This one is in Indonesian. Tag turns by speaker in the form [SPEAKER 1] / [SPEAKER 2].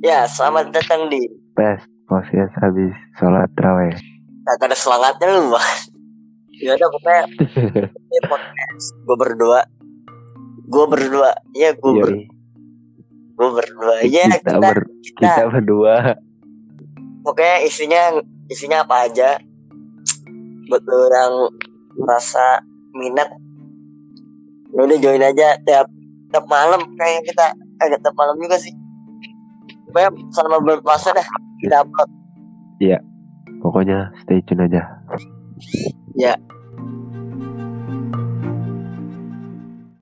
[SPEAKER 1] Ya, selamat datang di
[SPEAKER 2] Pes podcast habis sholat terawih.
[SPEAKER 1] Kagak ada selangatnya lu. Ya udah pokoknya ini podcast gue berdua. Gue berdua. Ya, gue ber,
[SPEAKER 2] Yoi.
[SPEAKER 1] gue berdua. Ya,
[SPEAKER 2] kita,
[SPEAKER 1] kita,
[SPEAKER 2] ber,
[SPEAKER 1] kita,
[SPEAKER 2] kita berdua.
[SPEAKER 1] pokoknya isinya isinya apa aja. Buat lu yang merasa minat lu udah join aja tiap tiap malam kayak kita eh tiap malam juga sih pokoknya selama bulan puasa dah kita upload
[SPEAKER 2] Pokoknya stay tune aja.
[SPEAKER 1] ya